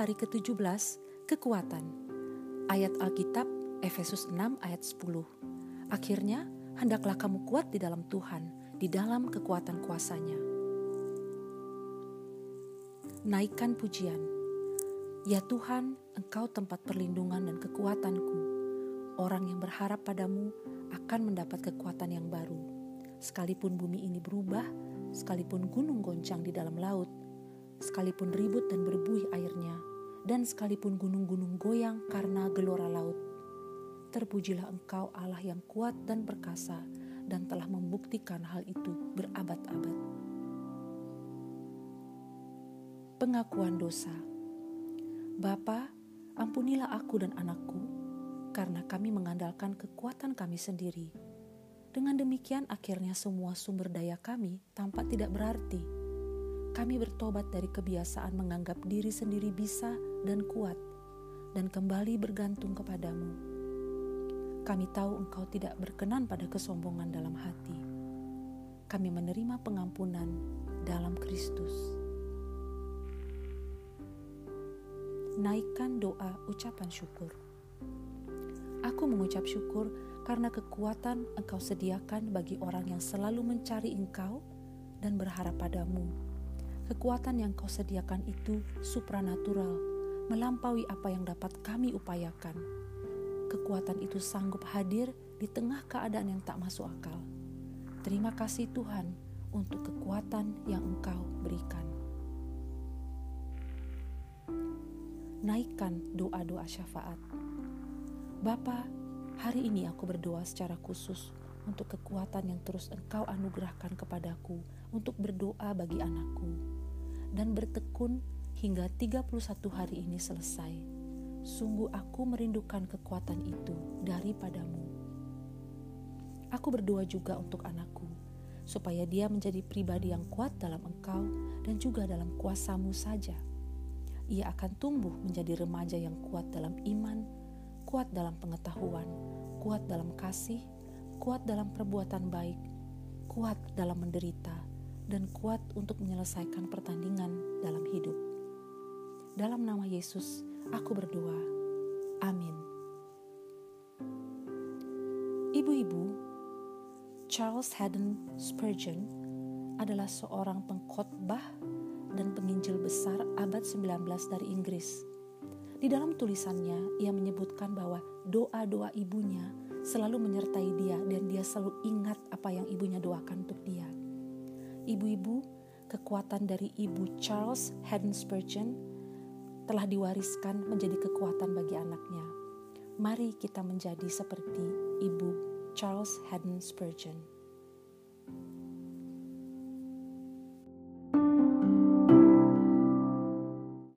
hari ke-17, kekuatan. Ayat Alkitab Efesus 6 ayat 10. Akhirnya, hendaklah kamu kuat di dalam Tuhan, di dalam kekuatan kuasanya. Naikkan pujian. Ya Tuhan, Engkau tempat perlindungan dan kekuatanku. Orang yang berharap padamu akan mendapat kekuatan yang baru. Sekalipun bumi ini berubah, sekalipun gunung goncang di dalam laut, sekalipun ribut dan berbuih airnya, dan sekalipun gunung-gunung goyang karena gelora laut. Terpujilah engkau Allah yang kuat dan perkasa, dan telah membuktikan hal itu berabad-abad. Pengakuan dosa Bapa, ampunilah aku dan anakku, karena kami mengandalkan kekuatan kami sendiri. Dengan demikian akhirnya semua sumber daya kami tampak tidak berarti kami bertobat dari kebiasaan menganggap diri sendiri bisa dan kuat, dan kembali bergantung kepadamu. Kami tahu Engkau tidak berkenan pada kesombongan dalam hati. Kami menerima pengampunan dalam Kristus. Naikkan doa ucapan syukur. Aku mengucap syukur karena kekuatan Engkau sediakan bagi orang yang selalu mencari Engkau dan berharap padamu Kekuatan yang kau sediakan itu supranatural, melampaui apa yang dapat kami upayakan. Kekuatan itu sanggup hadir di tengah keadaan yang tak masuk akal. Terima kasih Tuhan untuk kekuatan yang Engkau berikan. Naikkan doa-doa syafaat. Bapa, hari ini aku berdoa secara khusus untuk kekuatan yang terus Engkau anugerahkan kepadaku untuk berdoa bagi anakku dan bertekun hingga 31 hari ini selesai. Sungguh aku merindukan kekuatan itu daripadamu. Aku berdoa juga untuk anakku, supaya dia menjadi pribadi yang kuat dalam engkau dan juga dalam kuasamu saja. Ia akan tumbuh menjadi remaja yang kuat dalam iman, kuat dalam pengetahuan, kuat dalam kasih, kuat dalam perbuatan baik, kuat dalam menderita, dan kuat untuk menyelesaikan pertandingan dalam hidup. Dalam nama Yesus, aku berdoa. Amin. Ibu-ibu, Charles Haddon Spurgeon adalah seorang pengkhotbah dan penginjil besar abad 19 dari Inggris. Di dalam tulisannya, ia menyebutkan bahwa doa-doa ibunya selalu menyertai dia dan dia selalu ingat apa yang ibunya doakan untuk dia. Ibu-ibu, kekuatan dari Ibu Charles Haddon Spurgeon telah diwariskan menjadi kekuatan bagi anaknya. Mari kita menjadi seperti Ibu Charles Haddon Spurgeon.